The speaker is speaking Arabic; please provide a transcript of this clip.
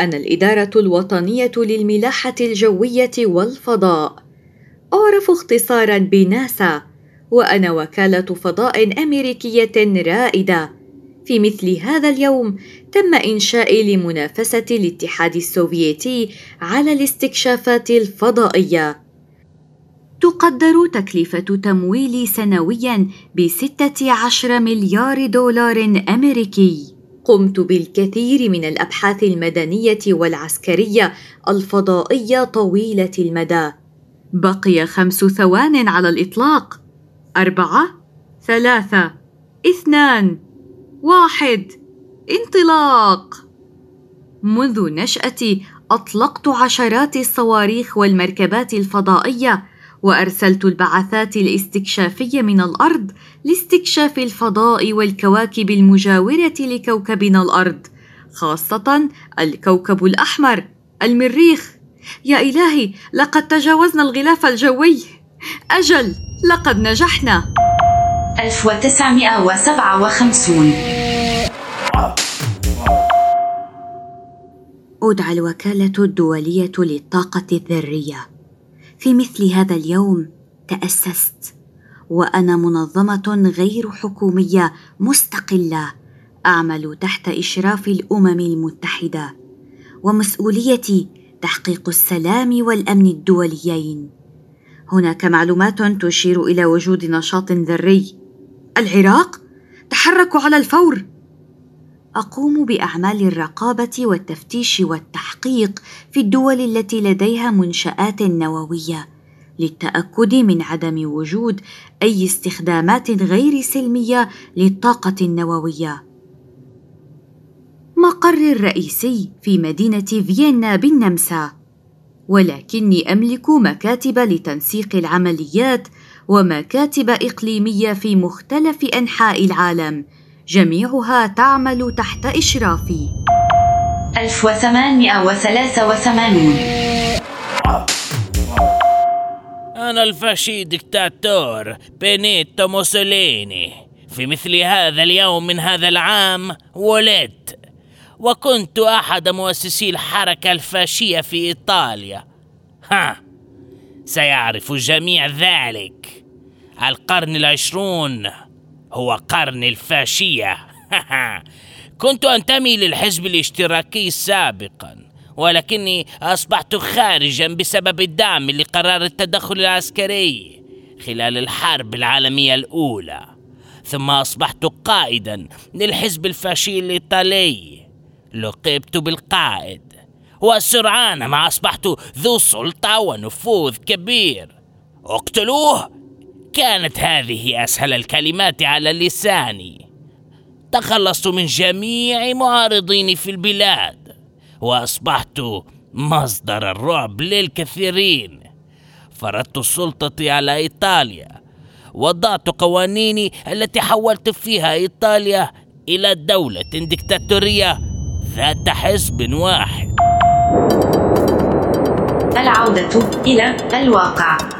أنا الإدارة الوطنية للملاحة الجوية والفضاء. أعرف اختصارا بناسا وأنا وكالة فضاء أمريكية رائدة. في مثل هذا اليوم تم إنشائي لمنافسة الاتحاد السوفيتي على الاستكشافات الفضائية. تقدر تكلفة تمويلي سنويا بستة عشر مليار دولار أمريكي. قمت بالكثير من الأبحاث المدنية والعسكرية الفضائية طويلة المدى. بقي خمس ثوان على الإطلاق. أربعة ثلاثة اثنان واحد. انطلاق! منذ نشأتي أطلقت عشرات الصواريخ والمركبات الفضائية وأرسلت البعثات الاستكشافية من الأرض لاستكشاف الفضاء والكواكب المجاورة لكوكبنا الأرض خاصة الكوكب الأحمر المريخ. يا إلهي لقد تجاوزنا الغلاف الجوي. أجل لقد نجحنا. 1957 أدعى الوكالة الدولية للطاقة الذرية. في مثل هذا اليوم تأسست وأنا منظمة غير حكومية مستقلة أعمل تحت إشراف الأمم المتحدة ومسؤوليتي تحقيق السلام والأمن الدوليين. هناك معلومات تشير إلى وجود نشاط ذري. العراق تحركوا على الفور. أقوم بأعمال الرقابة والتفتيش والتحقيق في الدول التي لديها منشآت نووية للتأكد من عدم وجود أي استخدامات غير سلمية للطاقة النووية. مقري الرئيسي في مدينة فيينا بالنمسا. ولكني أملك مكاتب لتنسيق العمليات ومكاتب إقليمية في مختلف أنحاء العالم جميعها تعمل تحت إشرافي. 1883 أنا الفاشي دكتاتور بينيتو موسوليني. في مثل هذا اليوم من هذا العام ولدت. وكنت أحد مؤسسي الحركة الفاشية في إيطاليا. ها سيعرف الجميع ذلك. القرن العشرون. هو قرن الفاشية. كنت أنتمي للحزب الاشتراكي سابقا ولكني أصبحت خارجا بسبب الدعم لقرار التدخل العسكري خلال الحرب العالمية الأولى. ثم أصبحت قائدا للحزب الفاشي الإيطالي. لقبت بالقائد. وسرعان ما أصبحت ذو سلطة ونفوذ كبير. اقتلوه! كانت هذه أسهل الكلمات على لساني. تخلصت من جميع معارضيني في البلاد وأصبحت مصدر الرعب للكثيرين. فرضت سلطتي على إيطاليا وضعت قوانيني التي حولت فيها إيطاليا إلى دولة ديكتاتورية ذات حزب واحد. العودة إلى الواقع.